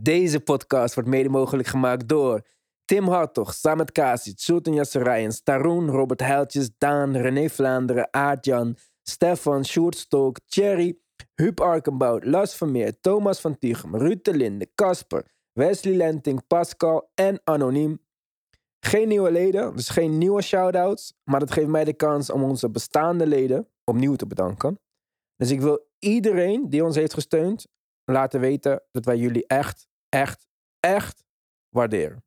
Deze podcast wordt mede mogelijk gemaakt door Tim Hartog, Samet Kasic, Sultan Yasserijen, Taroen, Robert Heiltjes, Daan, René Vlaanderen, Aardjan, Stefan, Sjoerd Stolk, Thierry, Huub Arkenbout, Lars Vermeer, Thomas van Tichem, Ruud de Linde, Casper, Wesley Lenting, Pascal en Anoniem. Geen nieuwe leden, dus geen nieuwe shout-outs, maar dat geeft mij de kans om onze bestaande leden opnieuw te bedanken. Dus ik wil iedereen die ons heeft gesteund laten weten dat wij jullie echt, echt, echt waarderen.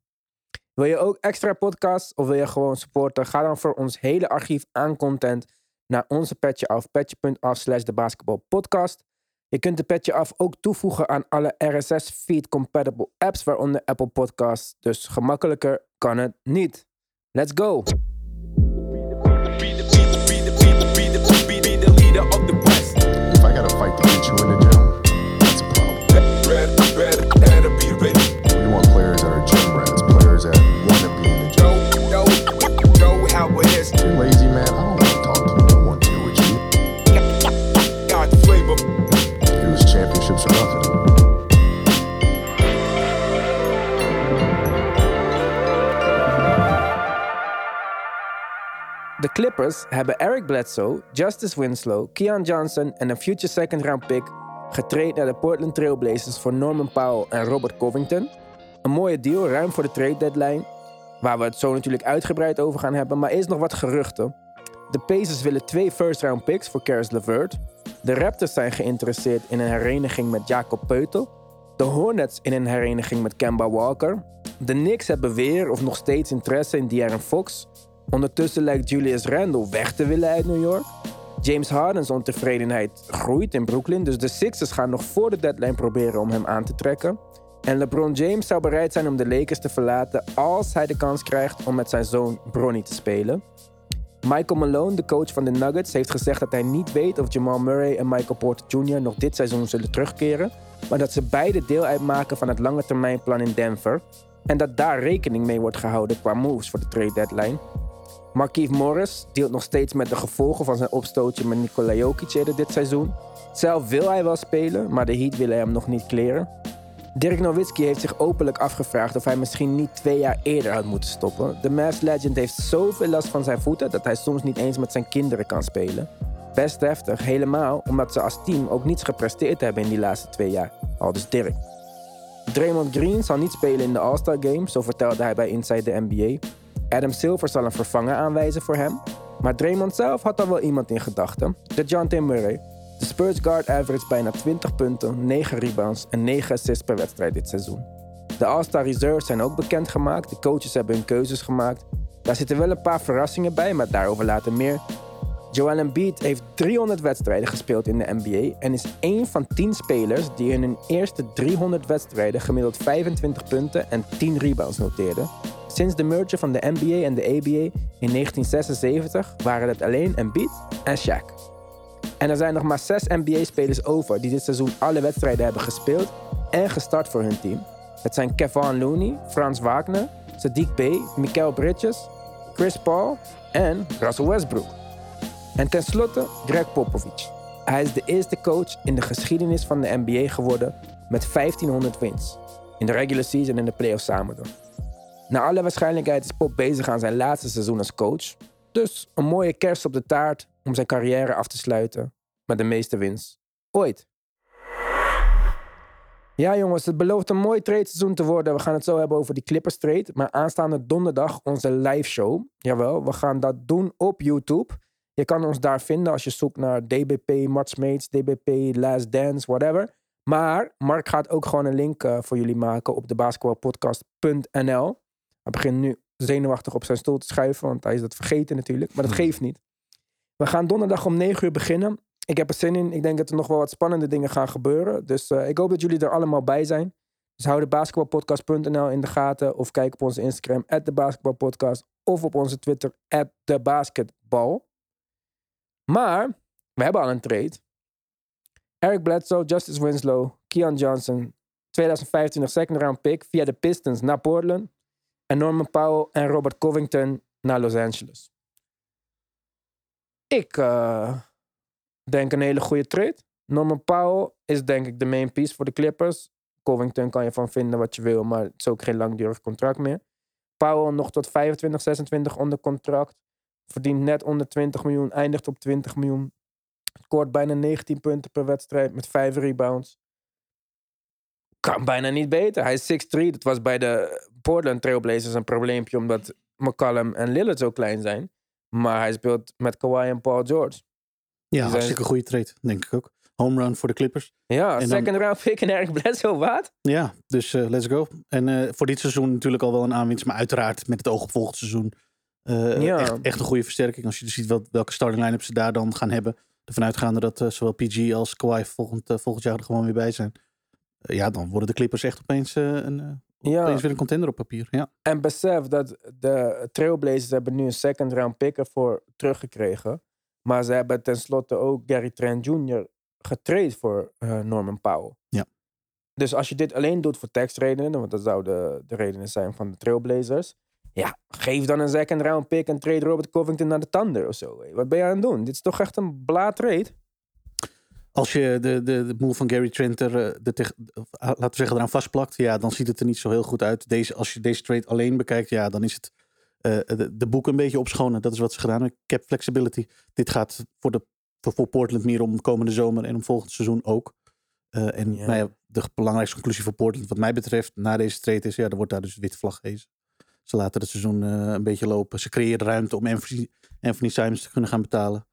Wil je ook extra podcasts of wil je gewoon supporten? Ga dan voor ons hele archief aan content naar onze Petje Af, petje.af slash de basketbalpodcast. Je kunt de Petje Af ook toevoegen aan alle RSS-feed compatible apps, waaronder Apple Podcasts. Dus gemakkelijker kan het niet. Let's go! Clippers hebben Eric Bledsoe, Justice Winslow, Keon Johnson en een future second round pick getraind naar de Portland Trail Blazers voor Norman Powell en Robert Covington. Een mooie deal, ruim voor de trade deadline, waar we het zo natuurlijk uitgebreid over gaan hebben, maar eerst nog wat geruchten. De Pacers willen twee first round picks voor Caris LeVert. De Raptors zijn geïnteresseerd in een hereniging met Jacob Peutel. De Hornets in een hereniging met Kemba Walker. De Knicks hebben weer of nog steeds interesse in De'Aaron Fox. Ondertussen lijkt Julius Randle weg te willen uit New York. James Harden's ontevredenheid groeit in Brooklyn, dus de Sixers gaan nog voor de deadline proberen om hem aan te trekken. En LeBron James zou bereid zijn om de Lakers te verlaten als hij de kans krijgt om met zijn zoon Bronny te spelen. Michael Malone, de coach van de Nuggets, heeft gezegd dat hij niet weet of Jamal Murray en Michael Porter Jr. nog dit seizoen zullen terugkeren, maar dat ze beide deel uitmaken van het lange termijnplan in Denver en dat daar rekening mee wordt gehouden qua moves voor de trade deadline. Markieff Morris deelt nog steeds met de gevolgen van zijn opstootje met Nikola Jokic dit seizoen. Zelf wil hij wel spelen, maar de Heat willen hem nog niet kleren. Dirk Nowitzki heeft zich openlijk afgevraagd of hij misschien niet twee jaar eerder had moeten stoppen. De Mavs legend heeft zoveel last van zijn voeten dat hij soms niet eens met zijn kinderen kan spelen. Best heftig, helemaal omdat ze als team ook niets gepresteerd hebben in die laatste twee jaar. Al dus Dirk. Draymond Green zal niet spelen in de All-Star Game, zo vertelde hij bij Inside the NBA. Adam Silver zal een vervanger aanwijzen voor hem. Maar Draymond zelf had al wel iemand in gedachten. De John. Murray. De Spurs guard average bijna 20 punten, 9 rebounds en 9 assists per wedstrijd dit seizoen. De All-Star Reserves zijn ook bekendgemaakt. De coaches hebben hun keuzes gemaakt. Daar zitten wel een paar verrassingen bij, maar daarover later meer. Joel Embiid heeft 300 wedstrijden gespeeld in de NBA en is één van 10 spelers die in hun eerste 300 wedstrijden gemiddeld 25 punten en 10 rebounds noteerden. Sinds de merger van de NBA en de ABA in 1976 waren het alleen Embiid en Shaq. En er zijn nog maar 6 NBA-spelers over die dit seizoen alle wedstrijden hebben gespeeld en gestart voor hun team. Het zijn Kevin Looney, Frans Wagner, Sadiq Bey, Mikael Bridges, Chris Paul en Russell Westbrook. En tenslotte Greg Popovich. Hij is de eerste coach in de geschiedenis van de NBA geworden met 1500 wins. In de regular season en de playoffs samen dan. Naar alle waarschijnlijkheid is Pop bezig aan zijn laatste seizoen als coach. Dus een mooie kerst op de taart om zijn carrière af te sluiten met de meeste wins ooit. Ja jongens, het belooft een mooi trade seizoen te worden. We gaan het zo hebben over die Clippers trade. Maar aanstaande donderdag onze live show. Jawel, we gaan dat doen op YouTube. Je kan ons daar vinden als je zoekt naar DBP, Mates, DBP, Last Dance, whatever. Maar Mark gaat ook gewoon een link uh, voor jullie maken op de basketbalpodcast.nl. Hij begint nu zenuwachtig op zijn stoel te schuiven, want hij is dat vergeten natuurlijk. Maar dat geeft niet. We gaan donderdag om 9 uur beginnen. Ik heb er zin in. Ik denk dat er nog wel wat spannende dingen gaan gebeuren. Dus uh, ik hoop dat jullie er allemaal bij zijn. Dus hou de basketbalpodcast.nl in de gaten. Of kijk op onze Instagram, at de basketbalpodcast. Of op onze Twitter, at de basketbal. Maar, we hebben al een trade. Eric Bledsoe, Justice Winslow, Keon Johnson. 2025 second round pick via de Pistons naar Portland. En Norman Powell en Robert Covington naar Los Angeles. Ik uh, denk een hele goede trade. Norman Powell is denk ik de main piece voor de Clippers. Covington kan je van vinden wat je wil, maar het is ook geen langdurig contract meer. Powell nog tot 25, 26 onder contract. Verdient net onder 20 miljoen, eindigt op 20 miljoen. Scoort bijna 19 punten per wedstrijd met 5 rebounds. Kan bijna niet beter. Hij is 6'3. Dat was bij de Portland Trailblazers een probleempje omdat McCallum en Lillard zo klein zijn. Maar hij speelt met Kawhi en Paul George. Ja, hartstikke goede trade, denk ik ook. Home run voor de Clippers. Ja, En dan- second round pick en Eric Bledsoe, wat? Ja, dus eh, let's go. En eh, voor dit seizoen natuurlijk al wel een aanwinst. Maar uiteraard met het oog op volgend seizoen. eh, Ja. echt, echt een goede versterking. Als je dus ziet wel, welke starting line-up ze daar dan gaan hebben. Ervan uitgaande dat zowel PG als Kawhi volgend, volgend jaar er gewoon weer bij zijn. Ja, dan worden de Clippers echt opeens, eh, een, eh, Ja. opeens weer een contender op papier. Ja, En besef dat de Trailblazers hebben nu een second round pick ervoor teruggekregen. Maar ze hebben tenslotte ook Gary Trent Jr. getraind voor eh, Norman Powell. Ja. Dus als je dit alleen doet voor tekstredenen, want dat zou de, de redenen zijn van de Trailblazers. Ja, geef dan een second round pick en trade Robert Covington naar de Thunder of zo. Wat ben je aan het doen? Dit is toch echt een bla trade? Als je de, de, de move van Gary Trent er, eh, de teg- ah, laten we zeggen, eraan vastplakt, ja, dan ziet het er niet zo heel goed uit. Deze, als je deze trade alleen bekijkt, ja, dan is het eh, de, de boek een beetje opschonen. Dat is wat ze gedaan hebben. Cap flexibility. Dit gaat voor, de, voor, Portland meer om komende zomer en om volgend seizoen ook. Eh, en nou ja, de belangrijkste conclusie voor Portland, wat mij betreft, na deze trade is, ja, er wordt daar dus wit vlag gehezen. Ze laten het seizoen een beetje lopen. Ze creëren ruimte om Anthony, Anthony Simons te kunnen gaan betalen.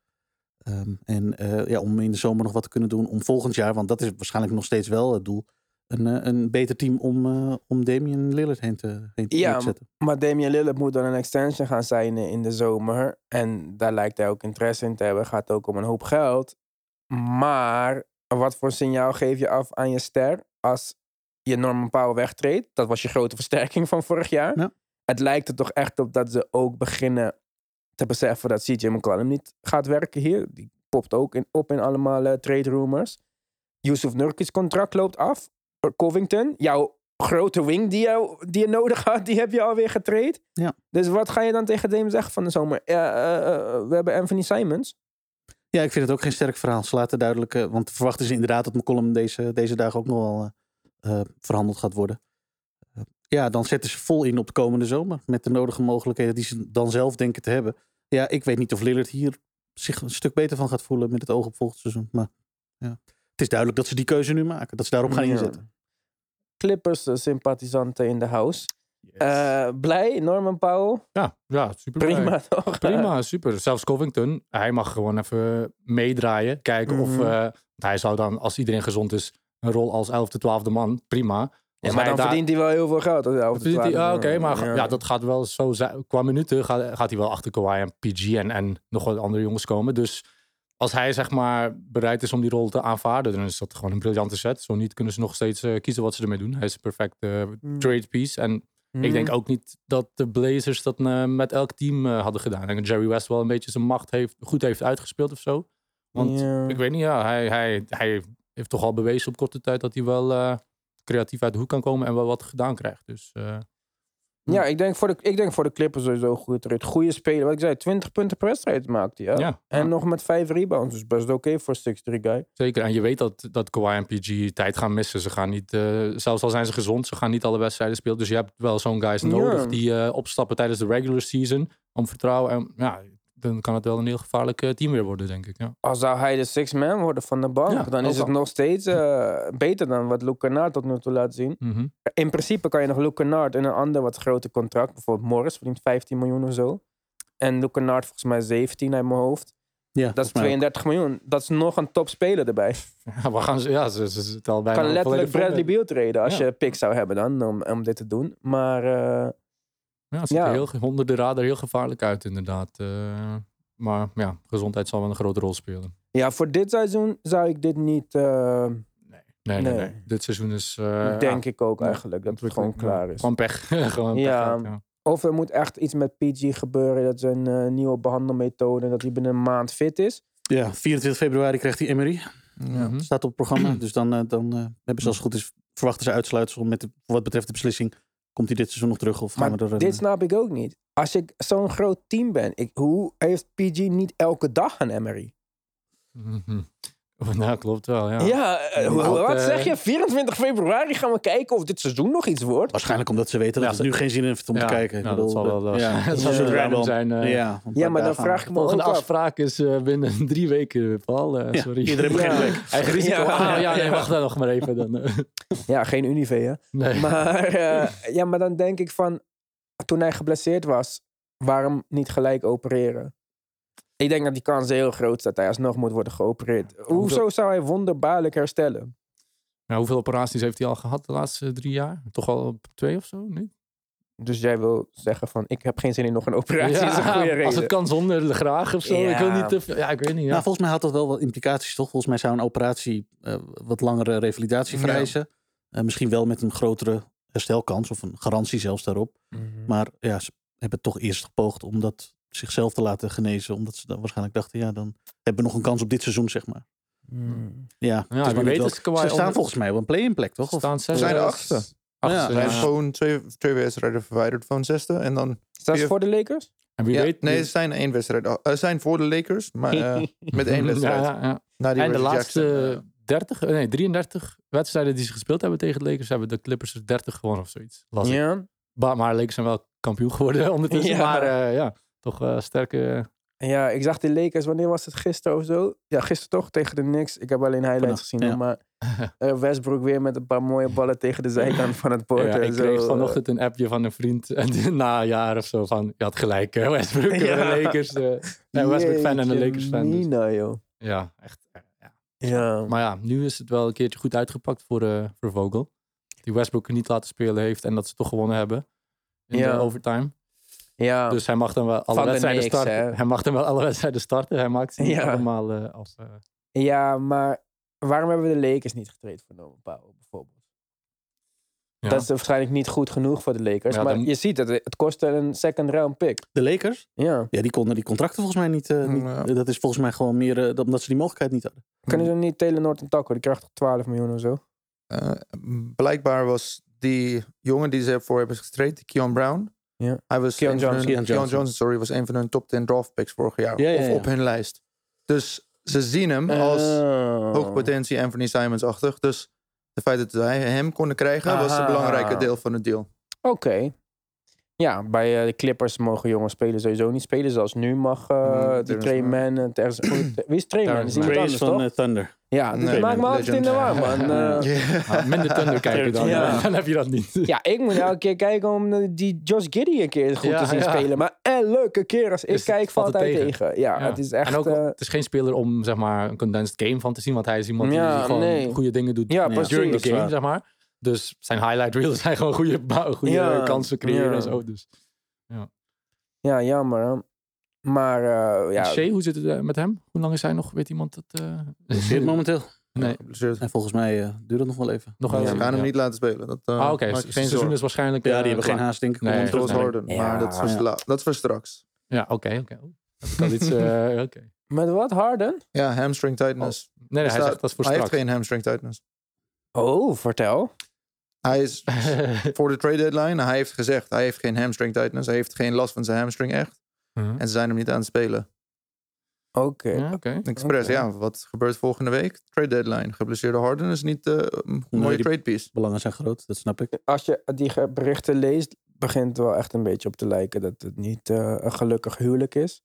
Ehm, en eh, ja, om in de zomer nog wat te kunnen doen. Om volgend jaar, want dat is waarschijnlijk nog steeds wel het doel. Een, eh, een beter team om, eh, om Damian Lillard heen te, heen te Ja, zetten. Maar Damian Lillard moet dan een extension gaan signen in de zomer. En daar lijkt hij ook interesse in te hebben. Gaat ook om een hoop geld. Maar wat voor signaal geef je af aan je ster als je Norman Powell wegtreedt? Dat was je grote versterking van vorig jaar. Ja. Het lijkt er toch echt op dat ze ook beginnen te beseffen dat CJ McCollum niet gaat werken hier. Die popt ook in, op in allemaal eh, trade rumors. Yusuf Nurkic contract loopt af. Covington, jouw grote wing die je, die je nodig had, die heb je alweer getraind. Ja. Dus wat ga je dan tegen Dame zeggen van de zomer? Eh, eh, we hebben Anthony Simons. Ja, ik vind het ook geen sterk verhaal. Ze laten duidelijk, eh, want verwachten ze inderdaad dat McCollum deze, deze dagen ook nog wel eh, eh, verhandeld gaat worden. Ja, dan zetten ze vol in op de komende zomer. Met de nodige mogelijkheden die ze dan zelf denken te hebben. Ja, ik weet niet of Lillard hier zich een stuk beter van gaat voelen met het oog op volgend seizoen. Maar ja, het is duidelijk dat ze die keuze nu maken. Dat ze daarop gaan inzetten. Clippers eh, sympathisanten in de house. Eh, blij, Norman Powell. Ja, ja, super blij. Prima toch? Prima, super. Zelfs Covington, hij mag gewoon even meedraaien. Kijken of Mhm. eh, hij zou dan, als iedereen gezond is, een rol als 11e, 12e man. Prima. Ja, maar dan daar- verdient hij wel heel veel geld. als hij af en toe verdient hij- twaalf- ah, Oké, maar ja. ja. dat gaat wel zo zijn. Qua minuten gaat, gaat hij wel achter Kawhi en PG en, en nog wat andere jongens komen. Dus als hij zeg maar bereid is om die rol te aanvaarden, dan is dat gewoon een briljante set. Zo niet kunnen ze nog steeds eh, kiezen wat ze ermee doen. Hij is een perfecte Mm. trade piece. En ik denk ook niet dat de Blazers dat eh, met elk team eh, hadden gedaan. Ik denk dat Jerry West wel een beetje zijn macht heeft, goed heeft uitgespeeld of zo. Want ik weet niet, ja, hij, hij, hij heeft toch al bewezen op korte tijd dat hij wel eh, creatief uit de hoek kan komen en wel wat gedaan krijgt. Dus eh, Ja, ik denk, voor de, ik denk voor de Clippers sowieso een goede speler. Wat ik zei, 20 punten per wedstrijd maakt hij. Ja? ja, En ja, nog met 5 rebounds. Dus best oké voor 6'3 guy. zeker. En je weet dat, dat Kawhi en PG tijd gaan missen. Ze gaan niet, eh, zelfs al zijn ze gezond, ze gaan niet alle wedstrijden spelen. Dus je hebt wel zo'n guys Ja. nodig die eh, opstappen tijdens de regular season om vertrouwen. En ja, dan kan het wel een heel gevaarlijk team weer worden, denk ik. Ja. Al zou hij de six man worden van de bank, Ja, dan is het al. nog steeds eh, beter dan wat Luke Kennard tot nu toe laat zien. Mhm. In principe kan je nog Luke Kennard in een ander wat groter contract, bijvoorbeeld Morris verdient 15 miljoen of zo. En Luke Kennard volgens mij 17 uit mijn hoofd. Ja, Dat is volgens mij ook. 32 miljoen. Dat is nog een topspeler erbij. Ja, we gaan ze, ja, ze, ze al bijna kan letterlijk Bradley Beal treden als Ja. je pick zou hebben dan, om, om dit te doen. Maar eh, Ja, het ziet Ja. er heel, onder de radar heel gevaarlijk uit, inderdaad. Eh, maar ja, gezondheid zal wel een grote rol spelen. ja, voor dit seizoen zou ik dit niet, eh, Nee, nee, nee. Nee. Dit seizoen is... eh, denk ja, ik ook Ja, eigenlijk, dat het gewoon klaar is. Gewoon pech. gewoon pech Ja. ja. Of er moet echt iets met PG gebeuren. Dat is een eh, nieuwe behandelmethode. Dat hij binnen een maand fit is. Ja, 24 februari krijgt hij Emery. Mhm. Staat op het programma. dus dan, dan eh, hebben ze als het goed is, verwachten ze uitsluitsel met de, wat betreft de beslissing. Komt hij dit seizoen nog terug of gaan Maar we er... een- dit snap ik ook niet. Als ik zo'n groot team ben. Ik, hoe heeft PG niet elke dag een Emery? Nou, klopt wel, ja. Ja, eh, wat eh, zeg je? 24 februari gaan we kijken of dit seizoen nog iets wordt. Waarschijnlijk omdat ze weten dat Ja, het nu geen zin heeft om ja, te kijken. Ik ja, dat zal wel, eh, ja, dat zal ze random zijn, eh. ja, maar dan vraag ik me Volgende ook af. afspraak is eh, binnen drie weken, Paul. eh, Ja, sorry. iedereen begint Ja. week. Eigen risico. Ja. Ah, ja, nee, wacht dan nog maar even. Dan, eh. Ja, geen Unive, hè? nee. Maar, eh, ja, maar dan denk ik van, toen hij geblesseerd was, waarom niet gelijk opereren? Ik denk dat die kans heel groot is dat hij alsnog moet worden geopereerd. Hoezo zou hij wonderbaarlijk herstellen? Nou, hoeveel operaties heeft hij al gehad de laatste drie jaar? Toch al op twee of zo? Nee? Dus jij wil zeggen van, ik heb geen zin in nog een operatie. is een goede reden. als het kan zonder graag of zo. Ik wil Ja. niet te veel. Ja, ik weet niet. Ja. Nou, volgens mij had dat wel wat implicaties, toch? Volgens mij zou een operatie eh, wat langere revalidatie Ja. vereisen. Eh, misschien wel met een grotere herstelkans of een garantie zelfs daarop. Mhm. Maar ja, ze hebben toch eerst gepoogd om dat zichzelf te laten genezen. Omdat ze dan waarschijnlijk dachten, ja, dan hebben we nog een kans op dit seizoen, zeg maar. Hmm. Ja, net weet Ze staan onder- volgens mij op een play-in plek, toch? Of- staan zes, zijn de eh, achtste. achtste, Ja, Ze zijn ja. gewoon twee, twee wedstrijden verwijderd van zesde. En dan, dat Ja. voor de Lakers? En wie ja, weet. nee, ze zijn één wedstrijd. al- Ze zijn voor de Lakers, maar eh, met één wedstrijd. Ja, ja. Na die En de laatste Jackson, eh, 30, eh, nee, 33 wedstrijden die ze gespeeld hebben tegen de Lakers, hebben de Clippers er 30 gewonnen of zoiets. Las ik. Ja. Maar, maar Lakers zijn wel kampioen geworden ondertussen. Ja. Maar eh, ja, toch eh, sterke. Ja, ik zag de Lakers, wanneer was het gisteren of zo? Ja, gisteren toch tegen de Knicks. Ik heb alleen highlights gezien. ja. Maar eh, Westbrook weer met een paar mooie ballen tegen de zijkant van het bord. Ja, ik zo. kreeg vanochtend een appje van een vriend en, na een jaar of zo van, je had gelijk, eh, Westbrook Ja. en de Lakers. eh nee, Westbrook fan en de Lakers fan. Dus, mina, joh. ja, echt. eh, ja. Ja. Maar ja, nu is het wel een keertje goed uitgepakt voor, eh voor Vogel. Die Westbrook niet laten spelen heeft en dat ze toch gewonnen hebben in Ja. de overtime. Ja. Dus hij mag dan wel alle wedstrijden Knicks, starten. hè? Hij mag dan wel alle wedstrijden starten. Hij maakt ze niet Ja. allemaal eh, als... eh, ja, maar waarom hebben we de Lakers niet getraind voor Norman Powell bijvoorbeeld? ja. Dat is waarschijnlijk niet goed genoeg voor de Lakers. Ja, maar dan- je ziet het, het kostte een second round pick. De Lakers? Ja. Ja, die konden die contracten volgens mij niet. eh, niet- Ja. Dat is volgens mij gewoon meer dat- omdat ze die mogelijkheid niet hadden. Kunnen ze niet Taylor Norton takken? Die krijgt toch 12 miljoen of zo? eh, blijkbaar was die jongen die ze voor hebben gestraight, die Keon Brown. Ja. Hij was Keon Johnson. hun- Keon Keon Johnson. Johnson, sorry, was een van hun top 10 draft picks vorig jaar. Ja, ja, of op hun lijst. Dus ze zien hem als Oh. hoge potentie Anthony Simons-achtig. Dus het feit dat wij hem konden krijgen, was een belangrijke deel van het deal. Oké. Ja, bij eh, de Clippers mogen jonge spelers sowieso niet spelen. Zoals nu mag Mm, die Terrence Trey Mann. Man... en Terrence- Wie is Trey Man? Terrence Is iemand anders, van toch? eh, Thunder. Ja, dus Nee, het maakt me altijd in de war, man. Nou, minder thunder kijken dan. Ja. Dan heb je dat niet. ja, ik moet elke keer kijken om eh, die Josh Giddy een keer goed Ja, te zien ja. spelen. Maar elke keer als ik Is- kijk, valt hij tegen. tegen. Ja, Ja. het is echt... en ook, het is geen speler om zeg maar, een condensed game van te zien. Want hij is iemand Ja, die gewoon nee. goede dingen doet Ja, Ja, precies. during is game, zeg maar. Dus zijn highlight reels zijn gewoon goede, goede Ja, kansen creëren ja. en zo. Dus. Ja, jammer. hè. Maar eh, ja, Shea, hoe zit het eh, met hem? Hoe lang is hij nog? Weet iemand dat? eh? Zit momenteel. Nee. En volgens mij eh, duurt het nog wel even. nog Ja, ze gaan hem ja. niet laten spelen. Dat, eh, Ah, oké. seizoen is waarschijnlijk. Ja, eh, die hebben geen haast, denk ik. Nee. Harden. Ja. Maar dat is, voor Ja. dat is voor straks. Ja, oké, oké. Oh, iets. eh, met wat? Harden? Ja, hamstring tightness. Nee, nee, hij Staat- zegt dat is voor hij heeft straks. geen hamstring tightness. Oh, vertel. Hij is voor de trade deadline. Hij heeft gezegd, hij heeft geen hamstring tightness. Hij heeft geen last van zijn hamstring echt. Mhm. En ze zijn hem niet aan het spelen. Oké. Ja, oké. Expres, Oké. ja. Wat gebeurt volgende week? Trade deadline. Geblesseerde Harden is niet eh, een Nee, mooie trade piece. Belangen zijn groot, dat snap ik. Als je die berichten leest, begint het wel echt een beetje op te lijken dat het niet eh, een gelukkig huwelijk is.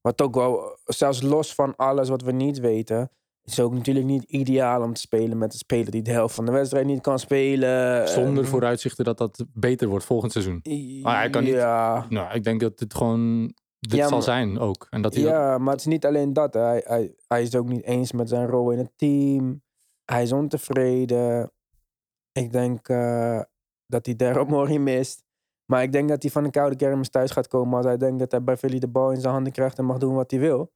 Wat ook wel, zelfs los van alles wat we niet weten, is ook natuurlijk niet ideaal om te spelen met een speler die de helft van de wedstrijd niet kan spelen. Zonder Eh, vooruitzichten dat dat beter wordt volgend seizoen. Maar hij kan niet- Ja, Nou, ik denk dat het gewoon dit Ja, zal maar- zijn ook. En dat hij ja, maar het is niet alleen dat. Hij, hij, hij is ook niet eens met zijn rol in het team. Hij is ontevreden. Ik denk eh, dat hij Daryl Morey mist. Maar ik denk dat hij van een koude kermis thuis gaat komen als hij denkt dat hij bij Philly de bal in zijn handen krijgt en mag doen wat hij wil.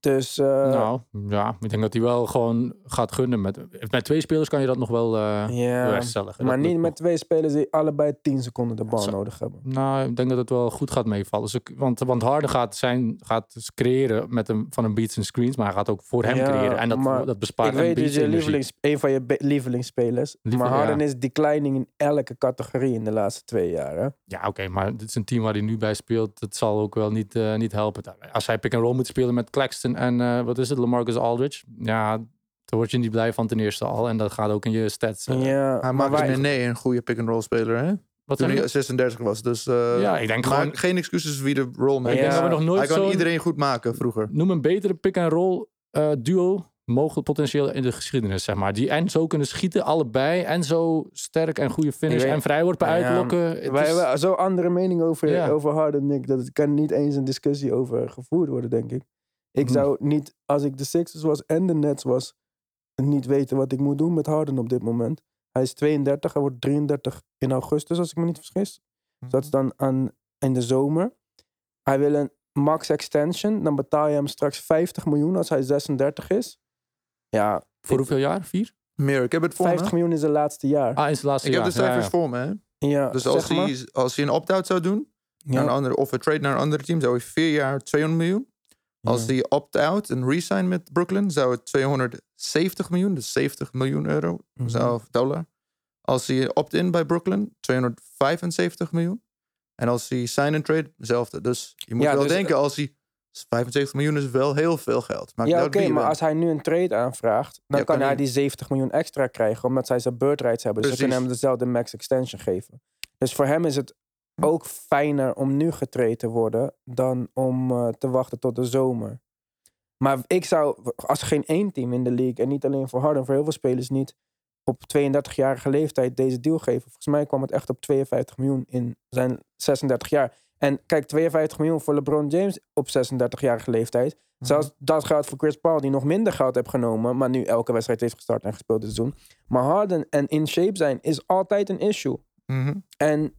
Dus eh, nou, ja, ik denk dat hij wel gewoon gaat gunnen. Met, met twee spelers kan je dat nog wel bewerkstelligen. maar niet met nog. twee spelers die allebei 10 seconden de bal Zo. nodig hebben. Nou, ik denk dat het wel goed gaat meevallen. Ze- want, want Harden gaat, zijn, gaat dus creëren met een, van een beats en screens. Maar hij gaat ook voor hem Ja, creëren. En dat, dat bespaart ik weet dat je lievelings, een van je lievelingsspelers. Lieve- maar Harden ja. is declining in elke categorie in de laatste twee jaar. Hè? Ja, oké, maar dit is een team waar hij nu bij speelt. Dat zal ook wel niet, eh, niet helpen. Als hij pick and roll moet spelen met Claxton Jackson en eh, wat is het, Lamarcus Aldridge. Ja, daar word je niet blij van ten eerste al. En dat gaat ook in je stats. eh, Ja, Hij maar maakt wij, een nee een goede pick-and-roll speler, hè? Wat Toen hij 36 was. Dus eh, Ja, ik denk gewoon- geen excuses wie de rol maakt. Denk Ja. dat we nog nooit Hij kan iedereen goed maken vroeger. noem een betere pick-and-roll eh, duo mogelijk potentieel in de geschiedenis, zeg maar. Die en zo kunnen schieten, allebei. En zo sterk en goede finish en vrijworpen Ja, uitlokken. Het wij is- hebben zo andere mening over, Ja. over Harden, Nick. Dat er kan niet eens een discussie over gevoerd worden, denk ik. Ik Hmm. zou niet, als ik de Sixers was en de Nets was, niet weten wat ik moet doen met Harden op dit moment. Hij is 32, hij wordt 33 in augustus, als ik me niet vergis. Dus dat is dan aan, in de zomer. Hij wil een max extension. Dan betaal je hem straks 50 miljoen als hij 36 is. Ja, Voor hoeveel jaar? Vier? Meer, ik heb het voor 50 me. miljoen is zijn laatste jaar. Ah, in zijn laatste Ik heb jaar. de cijfers Ja, voor me, hè? ja, Dus als zeg maar. hij, als hij een opt-out zou doen, naar een Ja, andere, of een trade naar een ander team, zou hij vier jaar 200 miljoen. Als hij opt-out en resign met Brooklyn, zou het 270 miljoen, dus 70 miljoen euro, Mhm. zou, of dollar. Als hij opt-in bij Brooklyn, 275 miljoen. En als hij sign and trade, hetzelfde. Dus je moet Ja, wel dus- denken, als hij 75 miljoen is wel heel veel geld. Maakt Ja, oké, maar als hij nu een trade aanvraagt, dan Ja, kan kan hij die 70 miljoen extra krijgen, omdat zij zijn bird rights hebben. Dus ze kunnen hem dezelfde max extension geven. Dus voor hem is het ook fijner om nu getrade te worden dan om eh, te wachten tot de zomer. Maar ik zou, als geen één team in de league, en niet alleen voor Harden, voor heel veel spelers niet, op 32-jarige leeftijd deze deal geven. Volgens mij kwam het echt op 52 miljoen in zijn 36 jaar. En kijk, 52 miljoen voor LeBron James op 36-jarige leeftijd. Zelfs dat geldt voor Chris Paul, die nog minder geld heeft genomen, maar nu elke wedstrijd heeft gestart en gespeeld dit seizoen. Maar Harden en in shape zijn is altijd een issue. Mhm. En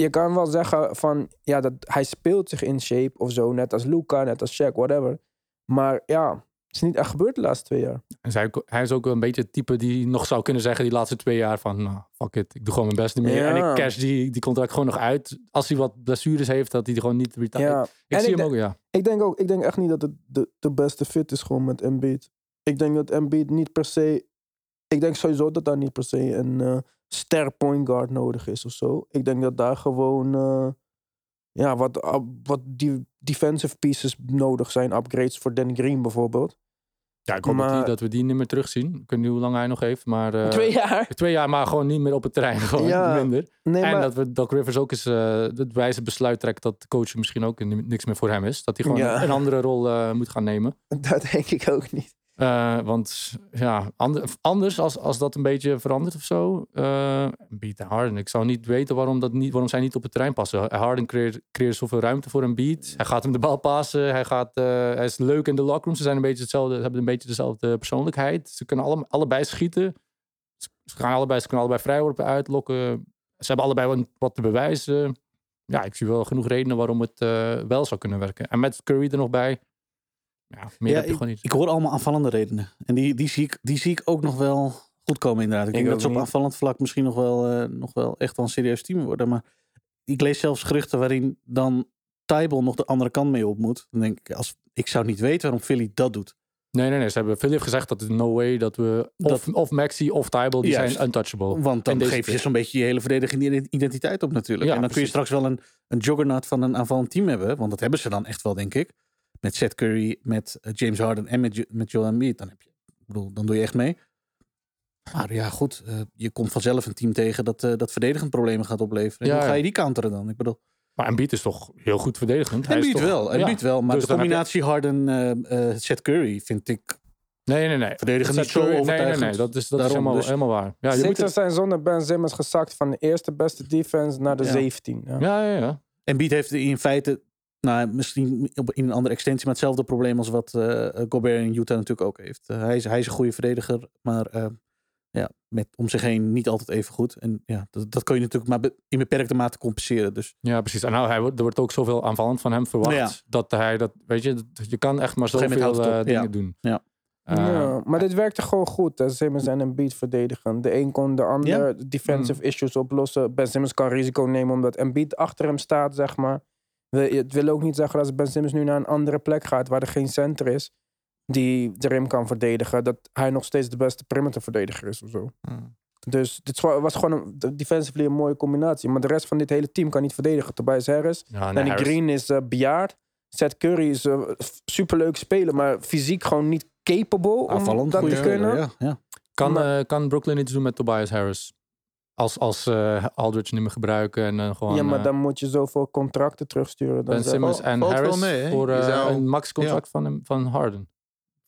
je kan wel zeggen van, ja, dat hij speelt zich in shape of zo, net als Luca, net als Shaq, whatever. Maar ja, het is niet echt gebeurd de laatste twee jaar. En zij, hij is ook een beetje het type die nog zou kunnen zeggen die laatste twee jaar van nou, fuck it, ik doe gewoon mijn best niet meer. Ja. En ik cash die, die contract gewoon nog uit. Als hij wat blessures heeft, dat hij die gewoon niet retire. Ja. Ik zie ik hem ook, ja. Ik denk ook, ik denk echt niet dat het de, de beste fit is gewoon met Embiid. Ik denk dat Embiid niet per se, ik denk sowieso dat daar niet per se een eh ster point guard nodig is of zo. Ik denk dat daar gewoon, eh, ja, wat, ah, wat die defensive pieces nodig zijn. Upgrades voor Danny Green bijvoorbeeld. Ja, ik hoop dat, Maar- die, dat we die niet meer terugzien. Ik weet niet hoe lang hij nog heeft, maar... eh, Twee jaar? Twee jaar, maar gewoon niet meer op het terrein. Gewoon Ja. minder. Nee, en maar, dat we Doc Rivers ook eens eh, het wijze besluit trekt dat de coach misschien ook ni- niks meer voor hem is. Dat hij gewoon Ja. een andere rol eh, moet gaan nemen. dat denk ik ook niet. Eh, want ja, ander- anders als, als dat een beetje verandert of zo. eh Beat en Harden. Ik zou niet weten waarom, dat niet, waarom zij niet op het terrein passen. Harden creëert, creëert zoveel ruimte voor een beat. Hij gaat hem de bal passen. Hij, gaat, eh, hij is leuk in de lockroom. Ze zijn een beetje hetzelfde, hebben een beetje dezelfde persoonlijkheid. Ze kunnen alle, allebei schieten. Ze, gaan allebei, ze kunnen allebei vrijworpen uitlokken. Ze hebben allebei wat, te bewijzen. Ja, ik zie wel genoeg redenen waarom het wel zou kunnen werken. En met Curry er nog bij. Ja, meer Ja, heb je ik, gewoon niet. ik hoor allemaal aanvallende redenen. En die, die, zie ik, die zie ik ook nog wel goed komen inderdaad. Ik, Ik denk dat ze op niet. aanvallend vlak misschien nog wel, eh, nog wel echt wel een serieus team worden. Maar ik lees zelfs geruchten waarin dan Tybal nog de andere kant mee op moet. Dan denk ik, als, ik zou niet weten waarom Philly dat doet. Nee, nee, nee. Ze hebben, Philly heeft gezegd dat het no way dat we of, of Maxi of Tybal, die Juist. zijn untouchable. Want dan geef je zo'n beetje je hele verdedigende identiteit op natuurlijk. Ja, en dan kun je straks wel een, een juggernaut van een aanvallend team hebben. Want dat hebben ze dan echt wel, denk ik. Met Seth Curry, met eh, James Harden en met, met Joel Embiid. Dan, heb je, ik bedoel, dan doe je echt mee. Maar ja, goed. eh, je komt vanzelf een team tegen dat, eh, dat verdedigend problemen gaat opleveren. En Ja, hoe ga je die counteren dan? Ik bedoel, Maar Embiid is toch heel goed verdedigend. Hij is Embiid toch- wel. ja. Embiid wel. Maar Dus de je- combinatie Harden, eh, eh, Seth Curry vind ik... Nee, nee, nee. Verdedigend Seth niet zo Curry- Nee, nee, overtuigend. nee. Dat is, dat is helemaal, dus- helemaal waar. Ja, je moet zijn zonder Ben Simmons gezakt van de eerste beste defense naar de Ja. 17. Ja. ja, ja, ja. Embiid heeft in feite, nou, misschien op- in een andere extensie, maar hetzelfde probleem als wat eh, Gobert in Utah natuurlijk ook heeft. Eh, hij, is, hij is een goede verdediger, maar eh, ja, met om zich heen niet altijd even goed. En ja, dat, dat kun je natuurlijk maar be- in beperkte mate compenseren. Dus Ja, precies. En nou, hij, wordt- er wordt ook zoveel aanvallend van hem verwacht. Ja. Dat hij dat, weet je, dat- je kan echt maar zoveel dingen ja. doen. Ja. Ja, maar dit werkte gewoon goed. Hè. Simmons en een beat verdedigen. De een kon de ander defensive issues oplossen. Ben Simmons kan risico nemen omdat Embiid achter hem staat, zeg maar. We- Het wil ook niet zeggen dat Ben Simmons nu naar een andere plek gaat waar er geen center is die de rim kan verdedigen, dat hij nog steeds de beste perimeterverdediger is of zo. Hmm. Dus dit was gewoon een, defensively een mooie combinatie. Maar de rest van dit hele team kan niet verdedigen. Tobias Harris, ja, nee, Danny Harris- Green is eh, bejaard. Seth Curry is een superleuk speler, maar fysiek gewoon niet capable om Aanvallend dat goede te kunnen. Ja, ja. Kan, Maar- eh, kan Brooklyn iets doen met Tobias Harris? Als, als eh, Aldridge niet meer gebruiken en eh, gewoon ja, maar eh, dan moet je zoveel contracten terugsturen. Dan Ben Simmons Val- en Harris mee, voor zou- een max contract van, hem, van Harden.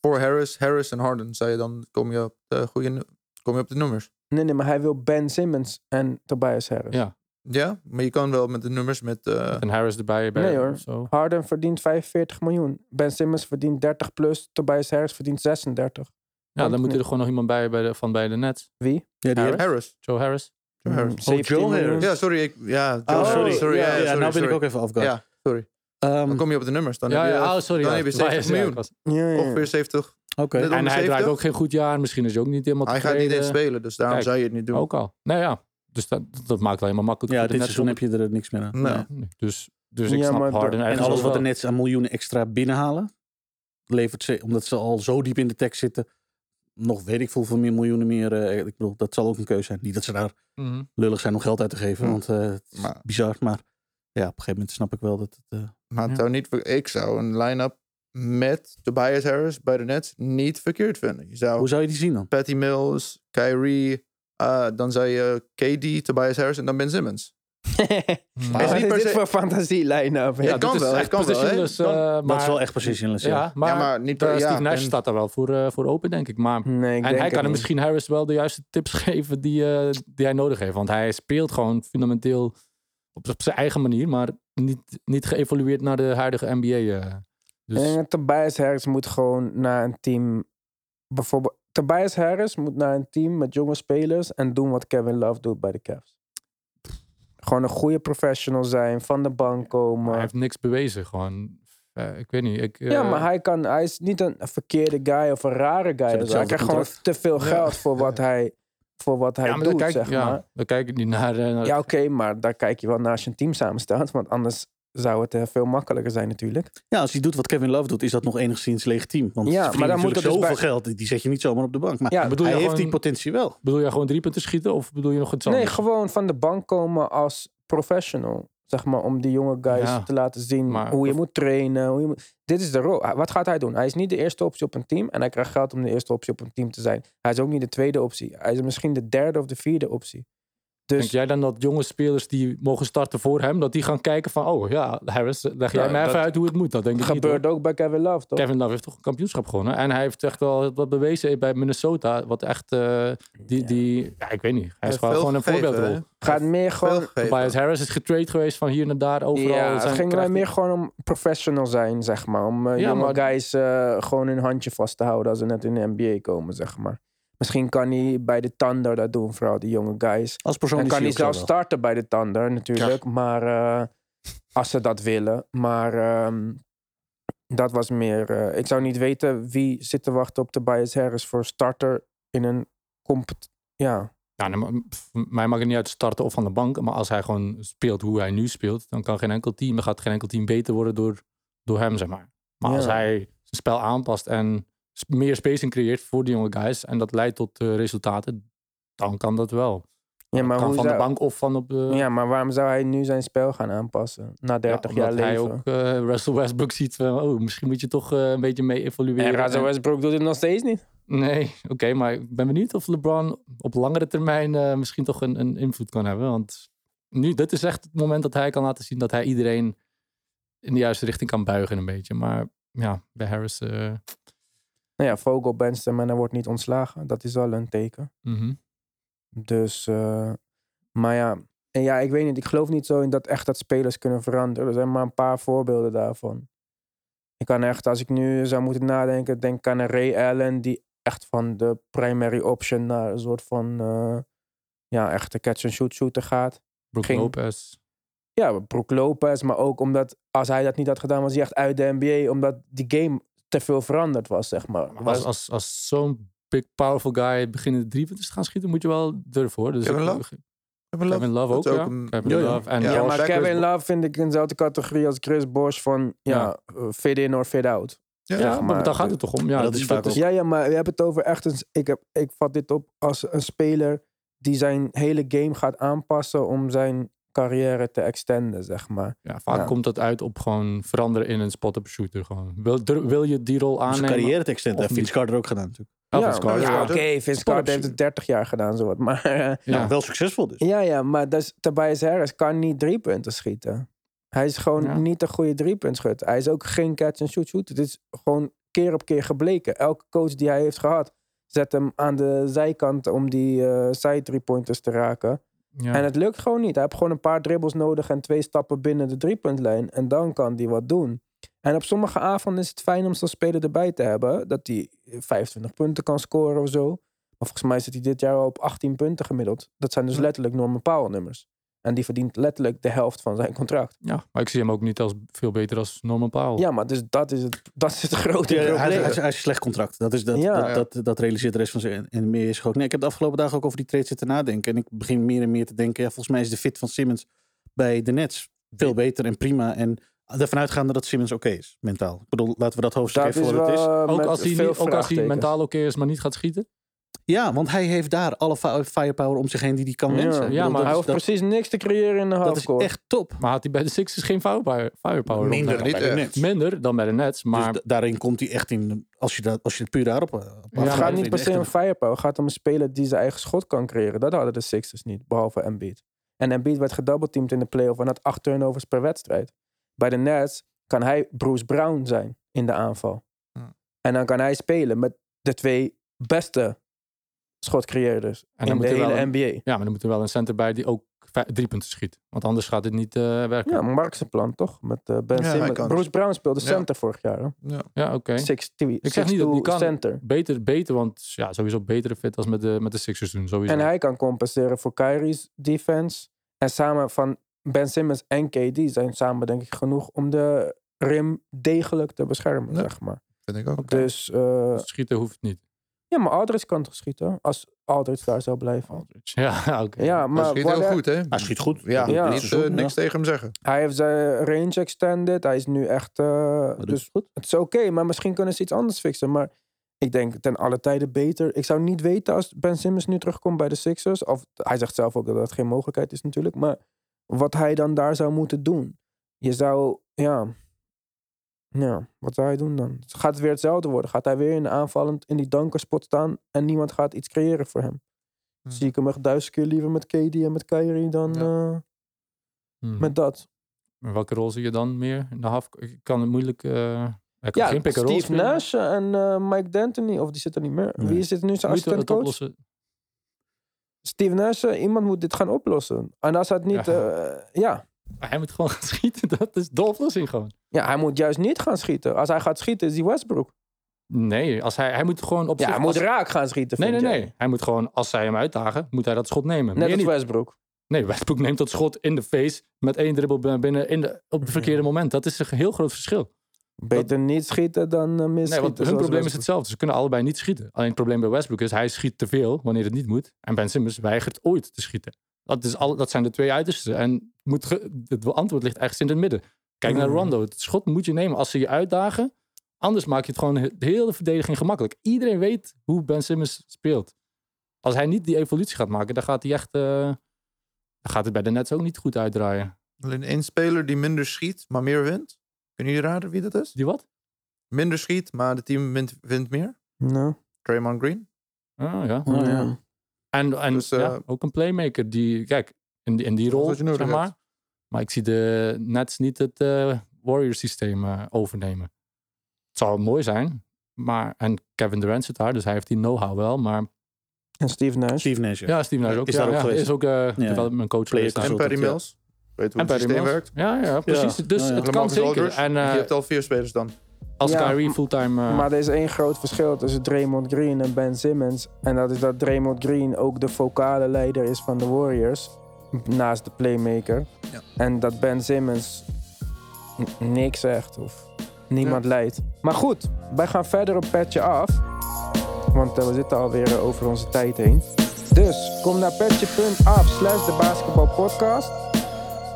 Voor Harris, Harris en Harden, zei je dan, kom je op de goede, kom je op de nummers. Nee, nee, maar hij wil Ben Simmons en Tobias Harris. Ja, Ja, maar je kan wel met de nummers met... eh, en Harris erbij. Bij, Nee, hoor. Zo. Harden verdient 45 miljoen. Ben Simmons verdient 30 plus. Tobias Harris verdient 36. Ja, dan moet er gewoon nog iemand bij, bij de, van bij de Nets. Wie? Ja, die Harris? Harris. Joe Harris. Joe Harris. Mm, 17 Joe miljoen. Harris. Ja, sorry. Ik, ja, Oh, sorry. sorry. ja, Ja, ja, sorry, nou ben sorry. ik ook even afgegaan. Ja, sorry. Ehm, Dan kom je op de nummers. Dan Ja, heb je, ja, oh, sorry. dan ja. heb je Tobias, 70 ja, miljoen. Ongeveer 70. Oké. Net En hij draait 70. ook geen goed jaar. Misschien is hij ook niet helemaal Hij gaat niet eens spelen, dus daarom Kijk. zou je het niet doen. Ook al. Nou ja, dus dat, dat maakt wel helemaal makkelijk. Ja, dit seizoen heb je er niks meer aan. Nee. Nee. Nee, Dus, dus ik Ja, snap Harden de- En alles wat de wel. Nets aan miljoenen extra binnenhalen, levert ze, omdat ze al zo diep in de tekst zitten, nog weet ik veel veel meer miljoenen meer. eh, ik bedoel, dat zal ook een keuze zijn. Niet dat ze daar Mhm. lullig zijn om geld uit te geven, Hm. want eh, het is Maar- bizar. Maar ja, op een gegeven moment snap ik wel dat het... eh, Maar het Ja. zou niet, ik zou een line-up met Tobias Harris bij de Nets niet verkeerd vinden. Je zou hoe zou je die zien dan? Patty Mills, Kyrie, eh, dan zou je KD, Tobias Harris en dan Ben Simmons. Wat is niet per dit se- voor fantasielijn? Ja, dit kan is wel, echt het kan wel, Kan- eh, dat maar- is wel echt positionless, ja. Ja, maar, ja, maar niet eh, per, ja, Steve Nash en- staat daar wel voor, eh, voor open, denk ik. Maar, Nee, ik en denk hij het kan misschien Harris wel de juiste tips geven die, eh, die hij nodig heeft. Want hij speelt gewoon fundamenteel op, op zijn eigen manier, maar niet, niet geëvolueerd naar de huidige NBA. eh. Dus Tobias Harris moet gewoon naar een team... Bijvoorbeeld, Tobias Harris moet naar een team met jonge spelers... en doen wat Kevin Love doet bij de Cavs. Gewoon een goede professional zijn, van de bank komen. hij heeft niks bewezen. Gewoon, eh, ik weet niet. Ik, Ja, eh, maar hij, kan, hij is niet een verkeerde guy of een rare guy. zo. Hij krijgt gewoon te veel geld voor wat hij, voor wat hij ja, maar dan doet, kijk, zeg ja, maar. dan kijk ik niet naar... eh, naar- Ja, oké, maar daar kijk je wel naar als je een team samenstelt. Want anders zou het eh, veel makkelijker zijn natuurlijk. Ja, als hij doet wat Kevin Love doet, is dat nog enigszins legitiem. Want Ja, maar dan moet dus zoveel bij- geld, die zet je niet zomaar op de bank. Maar Ja, bedoel hij je heeft gewoon- die potentie wel. Bedoel je gewoon drie punten schieten of bedoel je nog iets Nee, anders? gewoon van de bank komen als professional. Zeg maar, om die jonge guys Ja, te laten zien maar- hoe je moet trainen. Hoe je moet... Dit is de rol. Wat gaat hij doen? Hij is niet de eerste optie op een team. En hij krijgt geld om de eerste optie op een team te zijn. Hij is ook niet de tweede optie. Hij is misschien de derde of de vierde optie. Dus Denk jij dan dat jonge spelers die mogen starten voor hem, dat die gaan kijken van, oh ja, Harris, leg jij Nou, mij even dat uit hoe het moet. Dat denk ik niet. gebeurt ook bij Kevin Love, toch? Kevin Love heeft toch een kampioenschap gewonnen. En hij heeft echt wel wat bewezen bij Minnesota. Wat echt, eh, die, die, ja, ik weet niet. Hij is gewoon, gewoon een voorbeeldrol. Gaat meer gewoon... Tobias Harris is getrade geweest van hier naar daar, overal. Ja, het zijn- ging mij meer gewoon om professional zijn, zeg maar. Om eh, Ja, jonge maar- guys eh, gewoon hun handje vast te houden als ze net in de NBA komen, zeg maar. Misschien kan hij bij de Thunder dat doen, vooral die jonge guys. Als persoon kan hij wel. starten bij de Thunder, natuurlijk. Maar eh, als ze dat willen. Maar ehm, dat was meer... eh, ik zou niet weten wie zit te wachten op Tobias Harris voor starter in een compet... Ja, Ja, nee, maar, pff, mij maakt het niet uit starten of van de bank. Maar als hij gewoon speelt hoe hij nu speelt, dan kan geen enkel team, dan gaat geen enkel team beter worden door, door hem, zeg maar. Maar als hij zijn spel aanpast en meer spacing creëert voor die jonge guys en dat leidt tot eh, resultaten, dan kan dat wel. ja maar kan hoe van zou... de bank of van op de... Ja, maar waarom zou hij nu zijn spel gaan aanpassen? Na 30 jaar omdat hij leven. ook eh, Russell Westbrook ziet van, oh, misschien moet je toch eh, een beetje mee evolueren. En Russell Westbrook doet het nog steeds niet. Nee, oké, maar ik ben benieuwd of LeBron op langere termijn eh, misschien toch een, een invloed kan hebben. Want nu, dit is echt het moment dat hij kan laten zien dat hij iedereen in de juiste richting kan buigen een beetje. Maar ja, bij Harris... eh, Nou ja, Vogel bencht hem en hij wordt niet ontslagen. Dat is al een teken. mhm. Dus, eh, maar ja. En ja, ik weet niet. Ik geloof niet zo in dat echt dat spelers kunnen veranderen. Er zijn maar een paar voorbeelden daarvan. Ik kan echt, als ik nu zou moeten nadenken, denk aan een Ray Allen die echt van de primary option naar een soort van, eh, ja, echte catch-and-shoot shooter gaat. Brook Ging- Lopez. Ja, Brook Lopez, maar ook omdat als hij dat niet had gedaan, was hij echt uit de NBA, omdat die game te veel veranderd was, zeg maar. Maar Was- als, als, als zo'n big powerful guy beginnen de drie punten te gaan schieten, moet je wel durven hoor. Dus Kevin ik- Love? Kevin Kevin Love ook, ja. een- Kevin Ja. Love en Ja, maar Kevin Love vind ik in dezelfde categorie als Chris Bosh van, ja, eh, fit in or fit out. Ja, maar maar. daar gaat het toch om. Ja, dat is vaak Ja, ja, maar we hebben het over echt een, ik, heb, ik vat dit op als een speler die zijn hele game gaat aanpassen om zijn carrière te extenden, zeg maar. Ja, vaak Ja. komt dat uit op gewoon veranderen in een spot-up shooter. Gewoon. Wil, dur- wil je die rol Zijn aannemen? carrière te extenden. heeft Vince? Carter ook gedaan natuurlijk. Oh, ja, Vince Carter, ja, ja. oké, Vince Carter heeft het 30 jaar gedaan, zowat. Maar eh, Ja. Ja. wel succesvol dus. ja, ja, maar dus, Tobias Harris kan niet drie punten schieten. Hij is gewoon Ja. niet een goede driepuntschutter. Hij is ook geen catch-and-shoot shooter. Het is gewoon keer op keer gebleken. Elke coach die hij heeft gehad, zet hem aan de zijkant om die eh side three-pointers te raken. Ja. En het lukt gewoon niet. Hij heeft gewoon een paar dribbles nodig en twee stappen binnen de driepuntlijn. En dan kan hij wat doen. En op sommige avonden is het fijn om zo'n speler erbij te hebben. Dat hij 25 punten kan scoren of zo. Maar volgens mij zit hij dit jaar al op 18 punten gemiddeld. Dat zijn dus letterlijk Norman Powell nummers. En die verdient letterlijk de helft van zijn contract. ja, maar ik zie hem ook niet als veel beter als Norman Powell. Ja, maar dus dat is het, dat is het grote Ja, hij, probleem. hij, hij is een slecht contract. Dat, is, dat, Ja. dat, dat, dat realiseert de rest van zijn en meer is ook. Nee, ik heb de afgelopen dagen ook over die trade zitten nadenken. En ik begin meer en meer te denken. Ja, volgens mij is de fit van Simmons bij de Nets veel beter en prima. En ervan uitgaande dat Simmons oké is, mentaal. Ik bedoel, laten we dat hoofdstuk dat even voor wat het is. wel ook, als hij, ook als hij mentaal oké is, maar niet gaat schieten. Ja, want hij heeft daar alle fi- firepower om zich heen die hij kan wensen. Ja, bedoel, maar Hij is- hoeft dat, precies niks te creëren in de dat is echt top. Maar had hij bij de Sixers geen firepower? firepower Minder dan. Nets. Minder dan bij de Nets. Maar Dus da- daarin komt hij echt in, als je, dat, als je het puur daarop... eh, op Ja, het gaat niet per se om een- firepower. Het gaat om een speler die zijn eigen schot kan creëren. Dat hadden de Sixers niet, behalve Embiid. En Embiid werd gedoubleteamd in de playoff en had acht turnovers per wedstrijd. Bij de Nets kan hij Bruce Brown zijn in de aanval. Ja. En dan kan hij spelen met de twee beste schotcreëerders dan in moet de wel hele een- NBA. ja, maar dan moet er wel een center bij die ook drie punten schiet. Want anders gaat het niet eh, werken. Ja, Mark zijn plan toch? Met eh, Ben Ja, hij Simmons. Bruce Brown speelde Ja. center vorig jaar. hè? Ja. Ja, oké. Six, Ik zeg niet dat die kan. center. Beter, beter, want ja, sowieso betere fit als met de, met de Sixers doen. Sowieso. En hij kan compenseren voor Kyrie's defense. En samen van Ben Simmons en KD zijn samen denk ik genoeg om de rim degelijk te beschermen, Ja. zeg maar. Vind ik ook. Dus eh, Schieten hoeft niet. Ja, maar Aldridge kan toch schieten? Als Aldridge daar zou blijven. Ja, oké. Ja, Maar maar schiet heel goed, hè? Hij schiet goed. Ja, Ja. niet, eh, niks tegen hem zeggen. hij heeft zijn range extended. Hij is nu echt... eh, Dat dus is goed. het is oké, maar misschien kunnen ze iets anders fixen. Maar ik denk ten alle tijde beter. Ik zou niet weten als Ben Simmons nu terugkomt bij de Sixers. Of hij zegt zelf ook dat dat geen mogelijkheid is natuurlijk. Maar wat hij dan daar zou moeten doen. Je zou, ja... Ja, wat zou hij doen dan? Gaat het weer hetzelfde worden? Gaat hij weer in de aanvallend in die dankerspot staan en niemand gaat iets creëren voor hem? Hm. Zie ik hem echt duizend keer liever met KD en met Kyrie dan Ja. eh, Hmm. met dat. Welke rol zie je dan meer? In de half, ik kan het moeilijk... hij kan Ja, geen Steve spelen. Nash en eh, Mike D'Antoni, of die zitten niet meer. Nee. Wie is dit nu zijn assistentcoach? Steve Nash, iemand moet dit gaan oplossen. En als hij het niet, ja. Hij moet gewoon gaan schieten. Dat is de oplossing gewoon. ja, hij moet juist niet gaan schieten. Als hij gaat schieten, is hij Westbrook. Nee, als hij, hij moet gewoon op Ja, zich... hij moet als- raak gaan schieten, Nee, nee, jij. nee. Hij moet gewoon, als zij hem uitdagen, moet hij dat schot nemen. Net Meer als niet. Westbrook. Nee, Westbrook neemt dat schot in de face met één dribbel binnen in de, op het verkeerde moment. Dat is een heel groot verschil. Beter niet schieten dan uh. Nee, want hun probleem is hetzelfde. Ze kunnen allebei niet schieten. Alleen het probleem bij Westbrook is, hij schiet te veel wanneer het niet moet. En Ben Simmons weigert ooit te schieten. Dat, is al, dat zijn de twee uitersten. En moet ge- het antwoord ligt ergens in het midden. Kijk naar Mm. Rondo. Het schot moet je nemen als ze je uitdagen. Anders maak je het gewoon de hele verdediging gemakkelijk. Iedereen weet hoe Ben Simmons speelt. Als hij niet die evolutie gaat maken, dan gaat hij echt... eh, dan gaat het bij de Nets ook niet goed uitdraaien. Alleen één speler die minder schiet, maar meer wint. Kunnen jullie raden wie dat is? Die wat? Minder schiet, maar het team wint, wint meer. Nou, Draymond Green. Oh, ja. oh, Ja. En, en Dus, eh, ja, ook een playmaker die, kijk, in die, in die rol, zeg maar. hebt. Maar ik zie de Nets niet het eh Warriors systeem eh, overnemen. Het zou mooi zijn, maar, en Kevin Durant zit daar, dus hij heeft die know-how wel. Maar En Steve Nash. Steve Nash. ja. ja, Steve Nash ook. Is ja, daar ook ja, geweest. is ook eh development coach geweest. En Perry ja. Mills. Weet hoe En het Perry systeem Mills. werkt. Ja, ja, precies. Dus Ja, ja. het kan zeker. En je hebt al vier spelers dan. Als Ja, Kyrie fulltime... eh, Maar er is één groot verschil tussen Draymond Green en Ben Simmons. En dat is dat Draymond Green ook de vocale leider is van de Warriors. Naast de playmaker. Ja. En dat Ben Simmons niks zegt of niemand leidt. Maar goed, wij gaan verder op petje af. Want eh, we zitten alweer eh, over onze tijd heen. Dus kom naar petje.af slash de basketbalpodcast.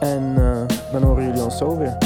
En eh, dan horen jullie ons zo weer.